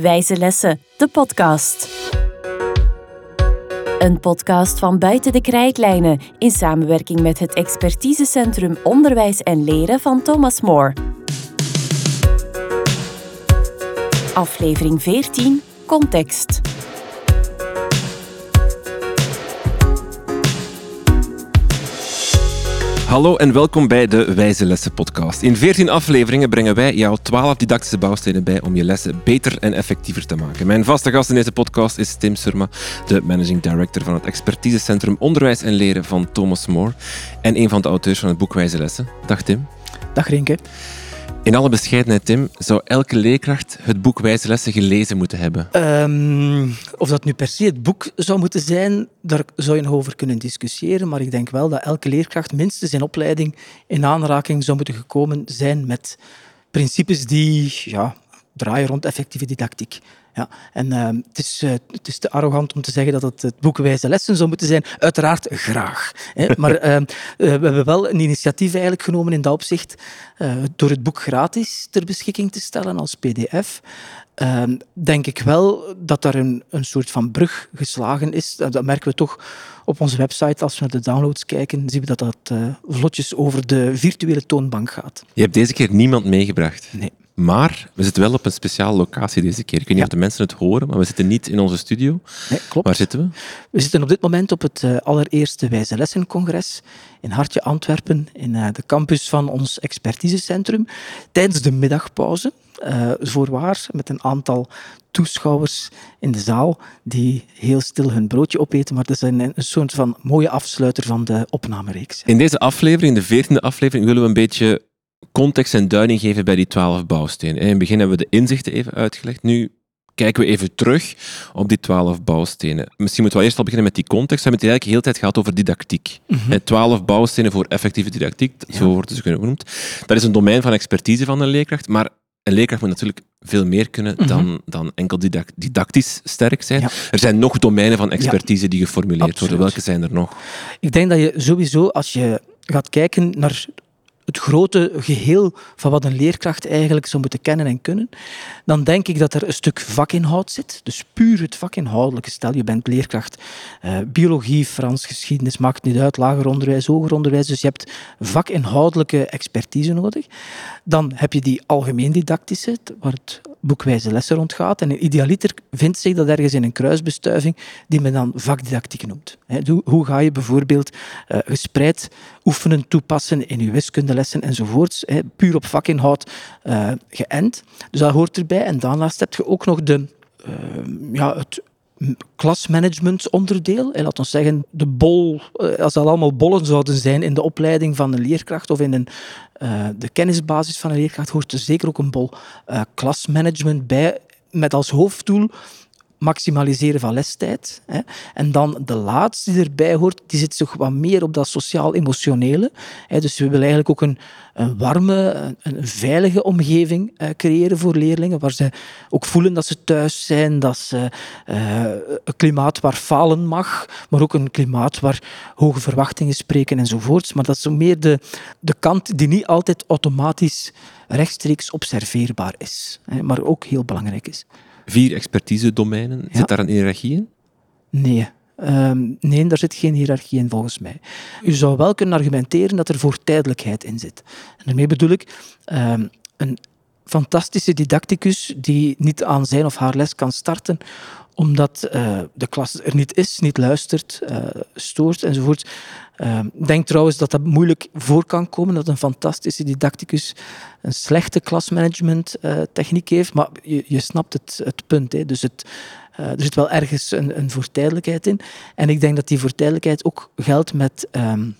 Wijze Lessen, de podcast. Een podcast van Buiten de Krijtlijnen in samenwerking met het expertisecentrum Onderwijs en Leren van Thomas More. Aflevering 14 Context. Hallo en welkom bij de Wijze Lessen podcast. In 14 afleveringen brengen wij jou 12 didactische bouwstenen bij om je lessen beter en effectiever te maken. Mijn vaste gast in deze podcast is Tim Surma, de managing director van het expertisecentrum Onderwijs en Leren van Thomas More en een van de auteurs van het boek Wijze Lessen. Dag Tim. Dag Rinke. In alle bescheidenheid, Tim, zou elke leerkracht het boek Wijze Lessen gelezen moeten hebben? Um, of dat nu per se het boek zou moeten zijn, daar zou je nog over kunnen discussiëren. Maar ik denk wel dat elke leerkracht minstens in opleiding in aanraking zou moeten gekomen zijn met principes die ja, draaien rond effectieve didactiek. Ja, en uh, het, is, uh, het is te arrogant om te zeggen dat het het boek Wijze Lessen zou moeten zijn. Uiteraard graag. Hè. Maar uh, we hebben wel een initiatief eigenlijk genomen in dat opzicht door het boek gratis ter beschikking te stellen als pdf. Ehm, denk ik wel dat daar een, een soort van brug geslagen is. Dat merken we toch op onze website. Als we naar de downloads kijken, zien we dat dat vlotjes over de virtuele toonbank gaat. Je hebt deze keer niemand meegebracht. Nee. Maar we zitten wel op een speciale locatie deze keer. Ik weet niet of de mensen het horen, maar we zitten niet in onze studio. Nee, klopt. Waar zitten we? We zitten op dit moment op het uh, allereerste Wijze Lessencongres in Hartje Antwerpen, in uh, de campus van ons expertisecentrum, tijdens de middagpauze. Uh, voorwaar, met een aantal toeschouwers in de zaal die heel stil hun broodje opeten, maar dat is een, een soort van mooie afsluiter van de opnamereeks. In deze aflevering, de veertiende aflevering, willen we een beetje context en duiding geven bij die twaalf bouwstenen. In het begin hebben we de inzichten even uitgelegd. Nu kijken we even terug op die twaalf bouwstenen. Misschien moeten we eerst al beginnen met die context. We hebben het eigenlijk de hele tijd gehad over didactiek. Mhm. Twaalf bouwstenen voor effectieve didactiek, zo worden ze genoemd. Dat is een domein van expertise van een leerkracht, maar een leerkracht moet natuurlijk veel meer kunnen mhm. dan, dan enkel didactisch sterk zijn. Er zijn nog domeinen van expertise die geformuleerd worden. Welke zijn er nog? Ik denk dat je sowieso, als je gaat kijken naar het grote geheel van wat een leerkracht eigenlijk zou moeten kennen en kunnen, dan denk ik dat er een stuk vakinhoud zit. Dus puur het vakinhoudelijke. Stel, je bent leerkracht eh, biologie, Frans, geschiedenis, maakt niet uit, lager onderwijs, hoger onderwijs. Dus je hebt vakinhoudelijke expertise nodig. Dan heb je die algemeen didactische, waar het boekwijze lessen rondgaat. En een idealiter vindt zich dat ergens in een kruisbestuiving die men dan vakdidactiek noemt. Hoe ga je bijvoorbeeld uh, gespreid oefenen, toepassen in je wiskundelessen enzovoorts, puur op vakinhoud uh, geënt. Dus dat hoort erbij. En daarnaast heb je ook nog de, uh, ja, het klasmanagement onderdeel. Laat ons zeggen, de bol, als dat allemaal bollen zouden zijn in de opleiding van een leerkracht of in een, de kennisbasis van een leerkracht, hoort er zeker ook een bol klasmanagement bij, met als hoofddoel maximaliseren van lestijd. Hè. En dan de laatste die erbij hoort, die zit toch wat meer op dat sociaal-emotionele. Dus we willen eigenlijk ook een, een warme, een, veilige omgeving uh, creëren voor leerlingen, waar ze ook voelen dat ze thuis zijn, dat ze uh, een klimaat waar falen mag, maar ook een klimaat waar hoge verwachtingen spreken enzovoorts. Maar dat is meer de, de kant die niet altijd automatisch rechtstreeks observeerbaar is, hè, maar ook heel belangrijk is vier expertise-domeinen. Zit daar een hiërarchie in? Nee. Um, nee, daar zit geen hiërarchie in volgens mij. U zou wel kunnen argumenteren dat er voortijdelijkheid in zit. En daarmee bedoel ik um, een fantastische didacticus die niet aan zijn of haar les kan starten omdat uh, de klas er niet is, niet luistert, uh, stoort enzovoort. Uh, ik denk trouwens dat dat moeilijk voor kan komen, dat een fantastische didacticus een slechte klasmanagement techniek heeft, maar je, je snapt het, het punt. Hè. Dus het, er zit wel ergens een, een voortijdelijkheid in. En ik denk dat die voortijdelijkheid ook geldt met... Um,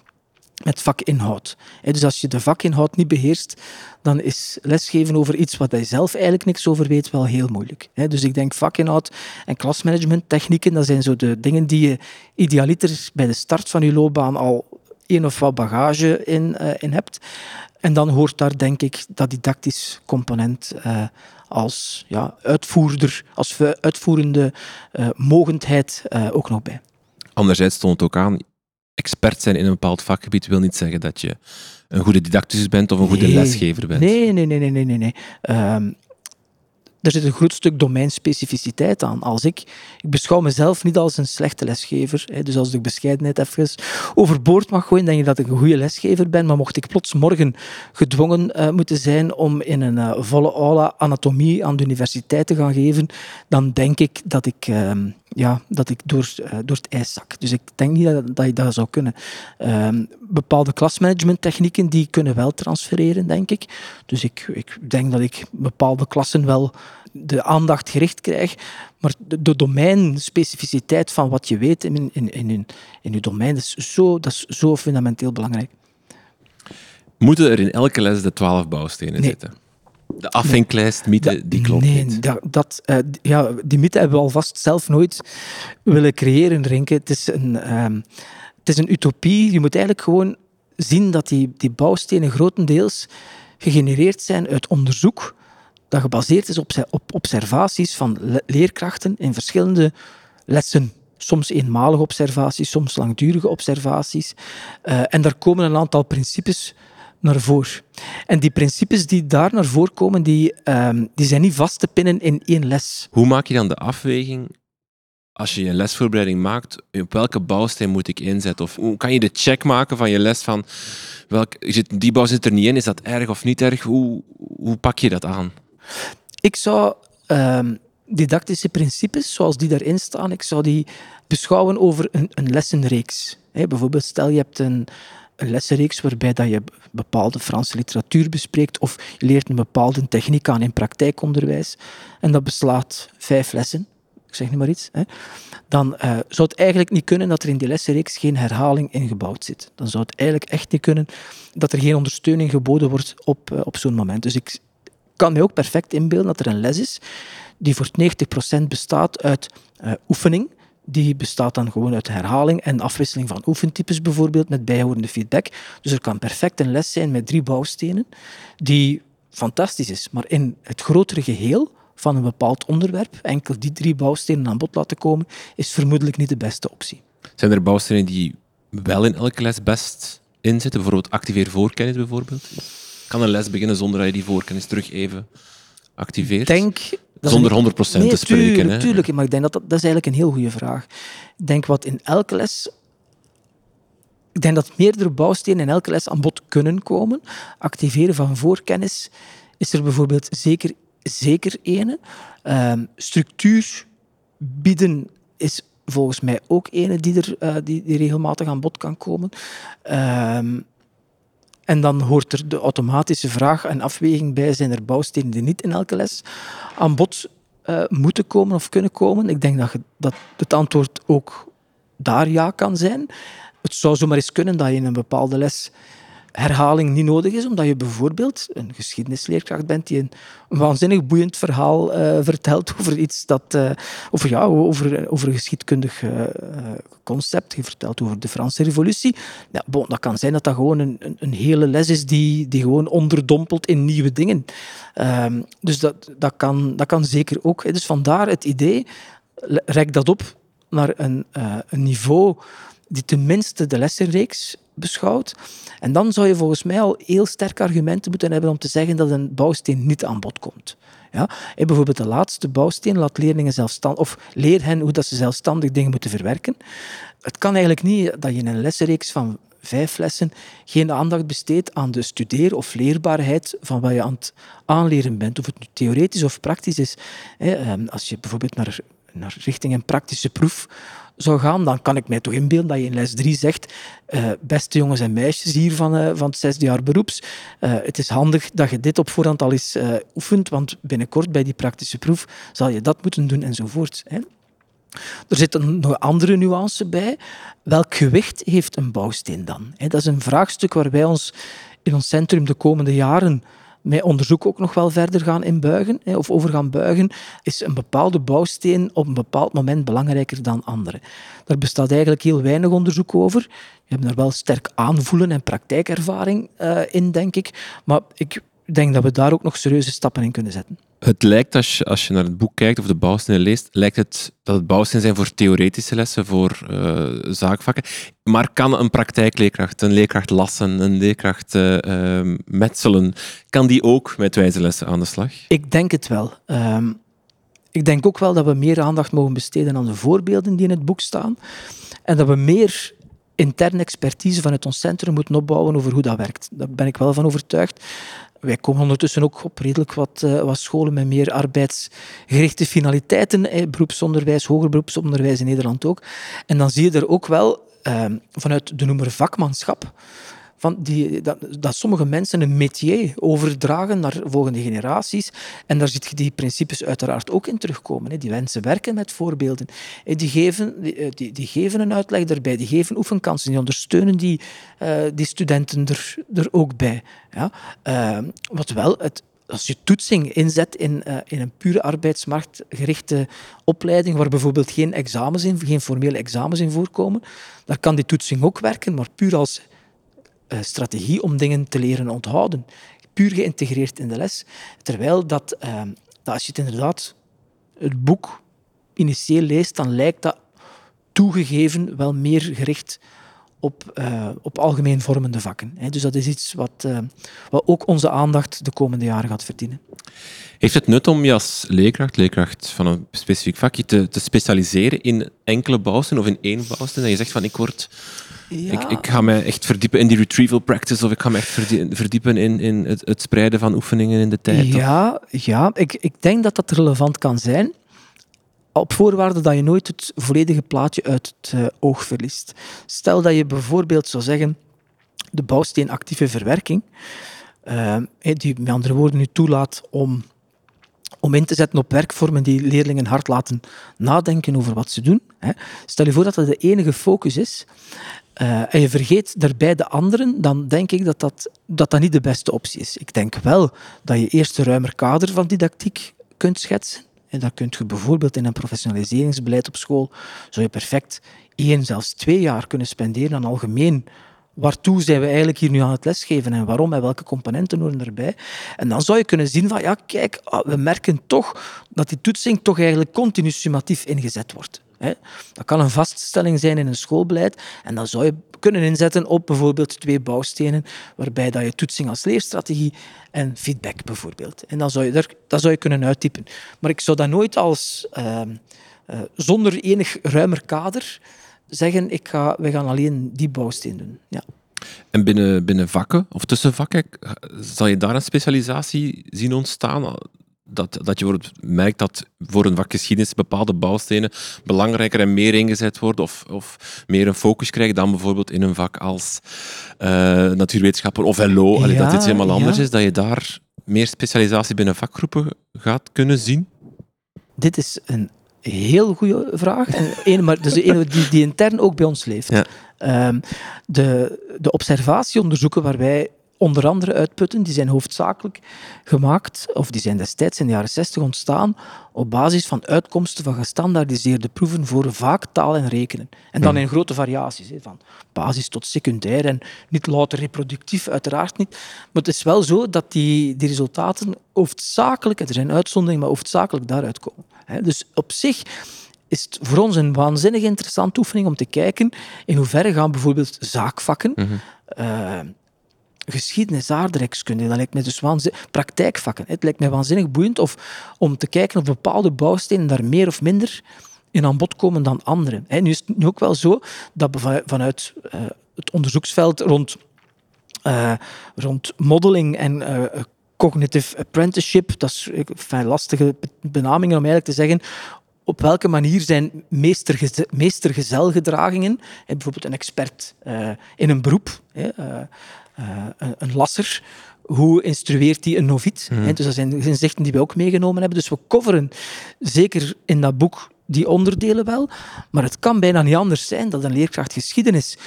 met vakinhoud. Dus als je de vakinhoud niet beheerst, dan is lesgeven over iets wat je zelf eigenlijk niks over weet wel heel moeilijk. Dus ik denk vakinhoud en klasmanagement technieken, dat zijn zo de dingen die je idealiter bij de start van je loopbaan al een of wat bagage in, uh, in hebt. En dan hoort daar denk ik dat didactisch component uh, als ja, uitvoerder, als uitvoerende uh, mogendheid ook nog bij. Anderzijds stond het ook aan, expert zijn in een bepaald vakgebied wil niet zeggen dat je een goede didacticus bent of een goede lesgever bent. Nee, nee, nee, nee, nee, nee. Um, er zit een groot stuk domeinspecificiteit aan. Als ik, ik beschouw mezelf niet als een slechte lesgever, hè, dus als ik bescheidenheid even overboord mag gooien, denk ik dat ik een goede lesgever ben, maar mocht ik plots morgen gedwongen uh, moeten zijn om in een uh, volle aula anatomie aan de universiteit te gaan geven, dan denk ik dat ik, uh, ja, dat ik door, uh, door het ijs zak. Dus ik denk niet dat, dat je dat zou kunnen. Ehm, bepaalde klasmanagementtechnieken die kunnen wel transfereren, denk ik. Dus ik, ik denk dat ik bepaalde klassen wel de aandacht gericht krijg. Maar de, de domeinspecificiteit van wat je weet in, in, in, in, in je domein is zo, dat is zo fundamenteel belangrijk. Moeten er in elke les de twaalf bouwstenen Nee. zitten? De afvinklijst, mythe, die klopt nee, niet. Dat, dat, eh, ja, die mythe hebben we alvast zelf nooit willen creëren, Rinke. Het is een, ehm, het is een utopie. Je moet eigenlijk gewoon zien dat die, die bouwstenen grotendeels gegenereerd zijn uit onderzoek dat gebaseerd is op, op observaties van le leerkrachten in verschillende lessen. Soms eenmalige observaties, soms langdurige observaties. Uh, en daar komen een aantal principes naar voren. En die principes die daar naar voren komen, die, um, die zijn niet vast te pinnen in één les. Hoe maak je dan de afweging als je een lesvoorbereiding maakt, op welke bouwsteen moet ik inzetten? Of hoe kan je de check maken van je les van welk, zit, die bouw zit er niet in, is dat erg of niet erg? Hoe, hoe pak je dat aan? Ik zou um, didactische principes, zoals die daarin staan, ik zou die beschouwen over een, een lessenreeks. Bijvoorbeeld, stel je hebt een, een lessenreeks waarbij dat je bepaalde Franse literatuur bespreekt of je leert een bepaalde techniek aan in praktijkonderwijs en dat beslaat vijf lessen, ik zeg nu maar iets, hè, dan uh, zou het eigenlijk niet kunnen dat er in die lessenreeks geen herhaling ingebouwd zit. Dan zou het eigenlijk echt niet kunnen dat er geen ondersteuning geboden wordt op, uh, op zo'n moment. Dus ik kan mij ook perfect inbeelden dat er een les is die voor 90% bestaat uit uh, oefening, die bestaat dan gewoon uit herhaling en afwisseling van oefentypes bijvoorbeeld, met bijhorende feedback. Dus er kan perfect een les zijn met drie bouwstenen, die fantastisch is. Maar in het grotere geheel van een bepaald onderwerp, enkel die drie bouwstenen aan bod laten komen, is vermoedelijk niet de beste optie. Zijn er bouwstenen die wel in elke les best inzitten? Bijvoorbeeld activeer voorkennis bijvoorbeeld? Kan een les beginnen zonder dat je die voorkennis terug even activeert? Denk zonder 100% nee, te spreken. Tuurlijk, hè? tuurlijk, maar ik denk dat, dat dat is eigenlijk een heel goede vraag. Ik denk wat in elke les. Ik denk dat meerdere bouwstenen in elke les aan bod kunnen komen. Activeren van voorkennis is er bijvoorbeeld zeker, zeker ene. Um, structuur bieden is volgens mij ook ene die, er, uh, die, die regelmatig aan bod kan komen. Um, en dan hoort er de automatische vraag en afweging bij: zijn er bouwstenen die niet in elke les aan bod uh, moeten komen of kunnen komen? Ik denk dat, je, dat het antwoord ook daar ja kan zijn. Het zou zomaar eens kunnen dat je in een bepaalde les herhaling niet nodig is, omdat je bijvoorbeeld een geschiedenisleerkracht bent die een, waanzinnig boeiend verhaal uh, vertelt over iets dat, uh, over, ja, over, over een geschiedkundig uh, concept. Je vertelt over de Franse Revolutie. Ja, dat kan zijn dat dat gewoon een, een, een, hele les is die, die gewoon onderdompelt in nieuwe dingen. Um, dus dat, dat, kan, dat kan zeker ook. Dus vandaar het idee, rek dat op naar een, een niveau die tenminste de lessenreeks beschouwt. En dan zou je volgens mij al heel sterke argumenten moeten hebben om te zeggen dat een bouwsteen niet aan bod komt. Ja? Bijvoorbeeld de laatste bouwsteen laat leerlingen zelfstandig, of leer hen hoe dat ze zelfstandig dingen moeten verwerken. Het kan eigenlijk niet dat je in een lessenreeks van vijf lessen geen aandacht besteedt aan de studeer- of leerbaarheid van wat je aan het aanleren bent, of het nu theoretisch of praktisch is. Als je bijvoorbeeld naar, naar richting een praktische proef zou gaan, dan kan ik mij toch inbeelden dat je in les 3 zegt, uh, beste jongens en meisjes hier van, uh, van het zesde jaar beroeps, uh, het is handig dat je dit op voorhand al eens oefent, want binnenkort bij die praktische proef zal je dat moeten doen enzovoort. Hè. Er zit een andere nuance bij. Welk gewicht heeft een bouwsteen dan? Dat is een vraagstuk waar wij ons in ons centrum de komende jaren met onderzoek ook nog wel verder gaan inbuigen of over gaan buigen, is een bepaalde bouwsteen op een bepaald moment belangrijker dan andere. Daar bestaat eigenlijk heel weinig onderzoek over. We hebben er wel sterk aanvoelen en praktijkervaring uh, in, denk ik. Maar ik denk dat we daar ook nog serieuze stappen in kunnen zetten. Het lijkt, als je, als je naar het boek kijkt of de bouwstenen leest, lijkt het dat het bouwstenen zijn voor theoretische lessen, voor uh, zaakvakken. Maar kan een praktijkleerkracht, een leerkracht lassen, een leerkracht uh, metselen, kan die ook met wijze lessen aan de slag? Ik denk het wel. Um, ik denk ook wel dat we meer aandacht mogen besteden aan de voorbeelden die in het boek staan. En dat we meer interne expertise vanuit ons centrum moeten opbouwen over hoe dat werkt. Daar ben ik wel van overtuigd. Wij komen ondertussen ook op redelijk wat, uh, wat scholen met meer arbeidsgerichte finaliteiten, eh, beroepsonderwijs, hoger beroepsonderwijs in Nederland ook. En dan zie je er ook wel uh, vanuit de noemer vakmanschap van die, dat, dat, sommige mensen een métier overdragen naar volgende generaties. En daar zit je die principes uiteraard ook in terugkomen. Die mensen werken met voorbeelden. Die geven, eh, die, die geven een uitleg daarbij, die geven oefenkansen, die ondersteunen die, uh, die studenten er, er ook bij. Ja? Uh, wat wel het, als je toetsing inzet in, in een pure arbeidsmarktgerichte opleiding, waar bijvoorbeeld geen examens in, geen formele examens in voorkomen, dan kan die toetsing ook werken, maar puur als strategie om dingen te leren onthouden. Puur geïntegreerd in de les. Terwijl dat, uh, dat als je het inderdaad het boek initieel leest, dan lijkt dat toegegeven wel meer gericht op, uh, op algemeen vormende vakken. Hè. Dus dat is iets wat, wat ook onze aandacht de komende jaren gaat verdienen. Heeft het nut om je als leerkracht, leerkracht van een specifiek vakje, te, te specialiseren in enkele bouwsten of in één bouwsten? Dat je zegt van ik word ja. Ik, ik, ga me echt verdiepen in die retrieval practice of ik ga me echt verdiepen in, in het, het spreiden van oefeningen in de tijd. Ja, ja ik, ik denk dat dat relevant kan zijn. Op voorwaarde dat je nooit het volledige plaatje uit het uh, oog verliest. Stel dat je bijvoorbeeld zou zeggen, de bouwsteen actieve verwerking, uh, die met andere woorden nu toelaat om om in te zetten op werkvormen die leerlingen hard laten nadenken over wat ze doen. Stel je voor dat dat de enige focus is uh, en je vergeet daarbij de anderen, dan denk ik dat dat, dat dat niet de beste optie is. Ik denk wel dat je eerst een ruimer kader van didactiek kunt schetsen. En dat kunt je bijvoorbeeld in een professionaliseringsbeleid op school, zou je perfect één, zelfs twee jaar kunnen spenderen aan algemeen waartoe zijn we eigenlijk hier nu aan het lesgeven en waarom en welke componenten horen erbij. En dan zou je kunnen zien van, ja, kijk, ah, we merken toch dat die toetsing toch eigenlijk continu summatief ingezet wordt. Dat kan een vaststelling zijn in een schoolbeleid en dan zou je kunnen inzetten op bijvoorbeeld twee bouwstenen, waarbij dat je toetsing als leerstrategie en feedback bijvoorbeeld. En dan zou je, daar, dat zou je kunnen uittypen. Maar ik zou dat nooit als uh, uh, zonder enig ruimer kader zeggen, ik ga, we gaan alleen die bouwsteen doen. Ja. En binnen, binnen vakken of tussen vakken, zal je daar een specialisatie zien ontstaan? Dat, dat je merkt dat voor een vak geschiedenis bepaalde bouwstenen belangrijker en meer ingezet worden of, of meer een focus krijgen dan bijvoorbeeld in een vak als uh, natuurwetenschappen of LO, ja, dat iets helemaal anders is, dat je daar meer specialisatie binnen vakgroepen gaat kunnen zien? Dit is een heel goede vraag. En een, maar dus een die, die intern ook bij ons leeft. Ja. Um, de, de observatieonderzoeken waar wij onder andere uitputten, die zijn hoofdzakelijk gemaakt, of die zijn destijds in de jaren 60 ontstaan, op basis van uitkomsten van gestandaardiseerde proeven voor vaak taal en rekenen. En dan in grote variaties, van basis tot secundair en niet louter reproductief, uiteraard niet. Maar het is wel zo dat die, die resultaten hoofdzakelijk, er zijn uitzonderingen, maar hoofdzakelijk daaruit komen. Dus op zich is het voor ons een waanzinnig interessante oefening om te kijken in hoeverre gaan bijvoorbeeld zaakvakken, mm -hmm. Geschiedenis, aardrijkskunde, dat lijkt mij dus waanzinnig, praktijkvakken. Het lijkt mij waanzinnig boeiend of, om te kijken of bepaalde bouwstenen daar meer of minder in aan bod komen dan andere. nu is het nu ook wel zo dat vanuit uh, het onderzoeksveld rond, uh, rond modeling en uh, cognitive apprenticeship, dat is een lastige benamingen om eigenlijk te zeggen, op welke manier zijn meestergeze meestergezelgedragingen, bijvoorbeeld een expert in een beroep, uh, een lasser, hoe instrueert hij een noviet? Mm. Dus dat zijn inzichten die we ook meegenomen hebben. Dus we coveren zeker in dat boek die onderdelen wel, maar het kan bijna niet anders zijn dat een leerkracht geschiedenis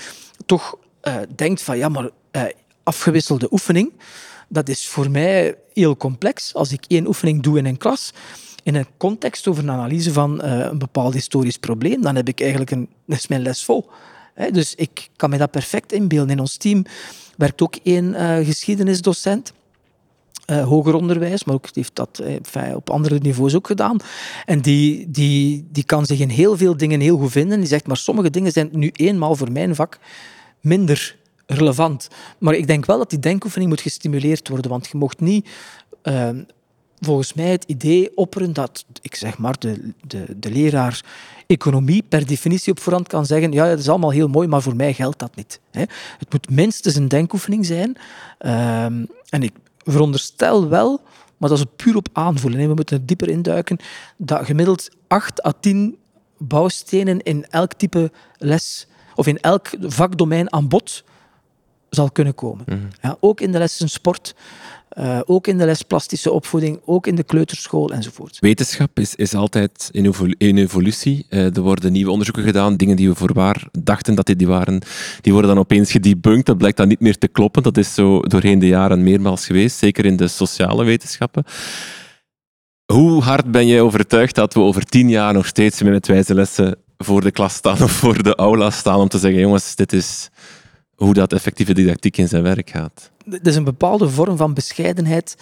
toch denkt van ja, maar afgewisselde oefening, dat is voor mij heel complex. Als ik één oefening doe in een klas, in een context over een analyse van uh, een bepaald historisch probleem, dan heb ik eigenlijk een, is mijn les vol. dus ik kan me dat perfect inbeelden. In ons team werkt ook één uh, geschiedenisdocent. uh, hoger onderwijs, maar ook heeft dat uh, op andere niveaus ook gedaan. En die, die, die kan zich in heel veel dingen heel goed vinden. Die zegt, maar sommige dingen zijn nu eenmaal voor mijn vak minder relevant. Maar ik denk wel dat die denkoefening moet gestimuleerd worden, want je mocht niet... Volgens mij het idee opperen dat, ik zeg maar, de, de, de leraar economie per definitie op voorhand kan zeggen, ja, dat is allemaal heel mooi, maar voor mij geldt dat niet. Hè. Het moet minstens een denkoefening zijn. Um, en ik, veronderstel wel, maar dat is puur op aanvoelen. We moeten er dieper induiken, dat gemiddeld 8 à 10 bouwstenen in elk type les of in elk vakdomein aan bod zal kunnen komen. Mhm. ja, ook in de lessen sport, uh, ook in de les plastische opvoeding, ook in de kleuterschool enzovoort. Wetenschap is, is altijd in, evolutie. Uh, er worden nieuwe onderzoeken gedaan, dingen die we voorwaar dachten dat die waren, die worden dan opeens gedebunked. Dat blijkt dan niet meer te kloppen. Dat is zo doorheen de jaren meermaals geweest, zeker in de sociale wetenschappen. Hoe hard ben jij overtuigd dat we over tien jaar nog steeds met wijze lessen voor de klas staan of voor de aula staan om te zeggen, jongens, dit is hoe dat effectieve didactiek in zijn werk gaat? Het is een bepaalde vorm van bescheidenheid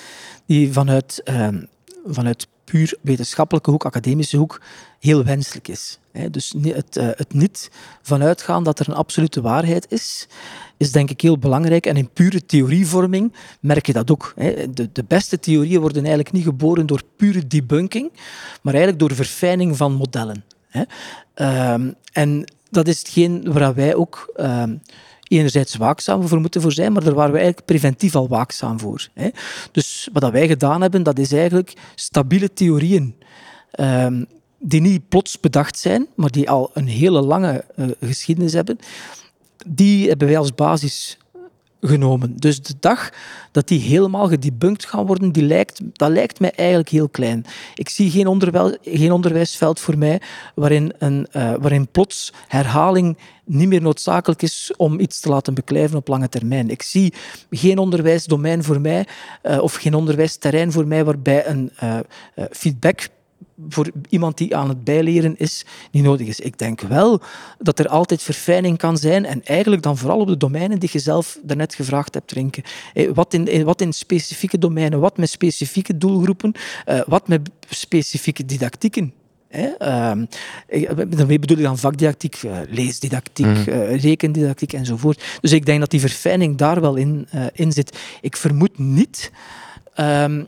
die vanuit, uh, vanuit puur wetenschappelijke hoek, academische hoek, heel wenselijk is. Dus het, uh, het niet vanuitgaan dat er een absolute waarheid is, is denk ik heel belangrijk. En in pure theorievorming merk je dat ook. De, de beste theorieën worden eigenlijk niet geboren door pure debunking, maar eigenlijk door verfijning van modellen. Ehm, en dat is hetgeen waar wij ook ehm, enerzijds waakzaam voor moeten voor zijn, maar daar waren we eigenlijk preventief al waakzaam voor. Hè. Dus wat wij gedaan hebben, dat is eigenlijk stabiele theorieën um, die niet plots bedacht zijn, maar die al een hele lange uh, geschiedenis hebben, die hebben wij als basis genomen. Dus de dag dat die helemaal gedebunked gaan worden, die lijkt, dat lijkt mij eigenlijk heel klein. Ik zie geen, geen onderwijsveld voor mij waarin, een, uh, waarin plots herhaling niet meer noodzakelijk is om iets te laten beklijven op lange termijn. Ik zie geen onderwijsdomein voor mij uh, of geen onderwijsterrein voor mij waarbij een uh, feedback voor iemand die aan het bijleren is, niet nodig is. Ik denk wel dat er altijd verfijning kan zijn en eigenlijk dan vooral op de domeinen die je zelf daarnet gevraagd hebt, drinken. Eh, wat in, wat in specifieke domeinen, wat met specifieke doelgroepen, eh, wat met specifieke didactieken. Ehm, daarmee bedoel ik dan vakdidactiek, eh, leesdidactiek, mm. rekendidactiek enzovoort. Dus ik denk dat die verfijning daar wel in, in zit. Ik vermoed niet ehm,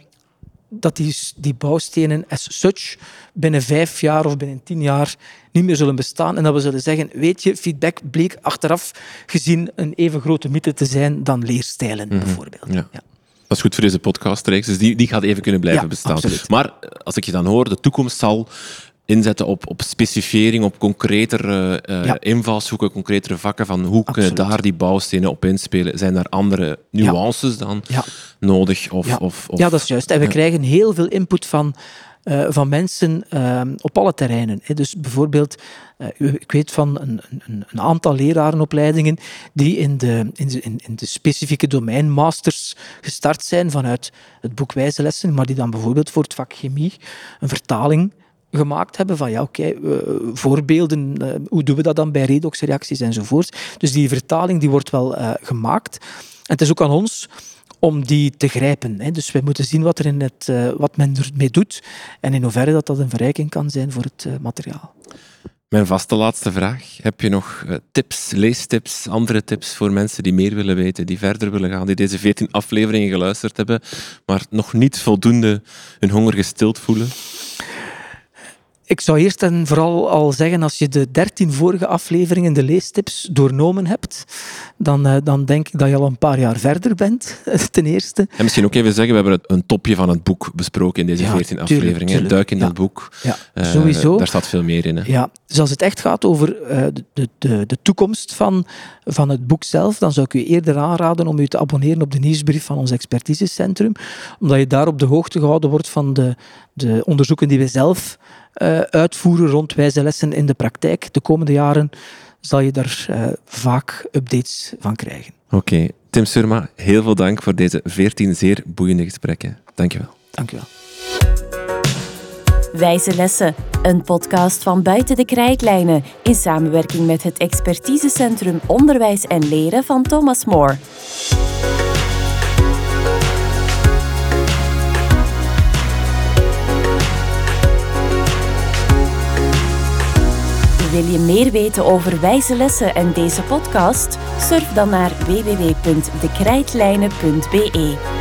dat die, die bouwstenen as such binnen vijf jaar of binnen tien jaar niet meer zullen bestaan. En dat we zullen zeggen, weet je, feedback bleek achteraf gezien een even grote mythe te zijn dan leerstijlen, mhm. bijvoorbeeld. Ja. Dat is goed voor deze podcast, dus die, die gaat even kunnen blijven bestaan. Absoluut. Maar als ik je dan hoor, de toekomst zal inzetten op, op specifiering, op concretere uh, invalshoeken, concretere vakken van hoe kunnen daar die bouwstenen op inspelen? Zijn er andere nuances dan nodig? Of, Of, of, ja, dat is juist. En we krijgen heel veel input van, uh, van mensen uh, op alle terreinen. Dus bijvoorbeeld, ik weet van een, een, een, aantal lerarenopleidingen die in de, in, de, in de specifieke domeinmasters gestart zijn vanuit het boek Wijze Lessen, maar die dan bijvoorbeeld voor het vak chemie een vertaling gemaakt hebben van ja, oké, uh, voorbeelden, uh, hoe doen we dat dan bij redoxreacties enzovoort. Dus die vertaling die wordt wel uh, gemaakt. En het is ook aan ons om die te grijpen. Hè. Dus wij moeten zien wat, er in het, wat men ermee doet en in hoeverre dat, dat een verrijking kan zijn voor het materiaal. Mijn vaste laatste vraag. Heb je nog tips, leestips, andere tips voor mensen die meer willen weten, die verder willen gaan, die deze 14 afleveringen geluisterd hebben, maar nog niet voldoende hun honger gestild voelen? Ik zou eerst en vooral al zeggen, als je de dertien vorige afleveringen, de leestips, doornomen hebt, dan, uh, dan denk ik dat je al een paar jaar verder bent, ten eerste. En misschien ook even zeggen, we hebben een topje van het boek besproken in deze veertien afleveringen. Duik in dat boek. Ja, uh, sowieso. Daar staat veel meer in. Hè? Ja, dus als het echt gaat over uh, de, de, de toekomst van, van het boek zelf, dan zou ik u eerder aanraden om u te abonneren op de nieuwsbrief van ons expertisecentrum, omdat je daar op de hoogte gehouden wordt van de, de onderzoeken die we zelf uitvoeren rond wijze lessen in de praktijk. De komende jaren zal je daar uh, vaak updates van krijgen. Oké, Tim Surma, heel veel dank voor deze 14 zeer boeiende gesprekken. Dankjewel. Dankjewel. Wijze Lessen, een podcast van Buiten de Krijtlijnen in samenwerking met het expertisecentrum Onderwijs en Leren van Thomas More. Wil je meer weten over wijze lessen en deze podcast? Surf dan naar www.dekrijtlijnen.be.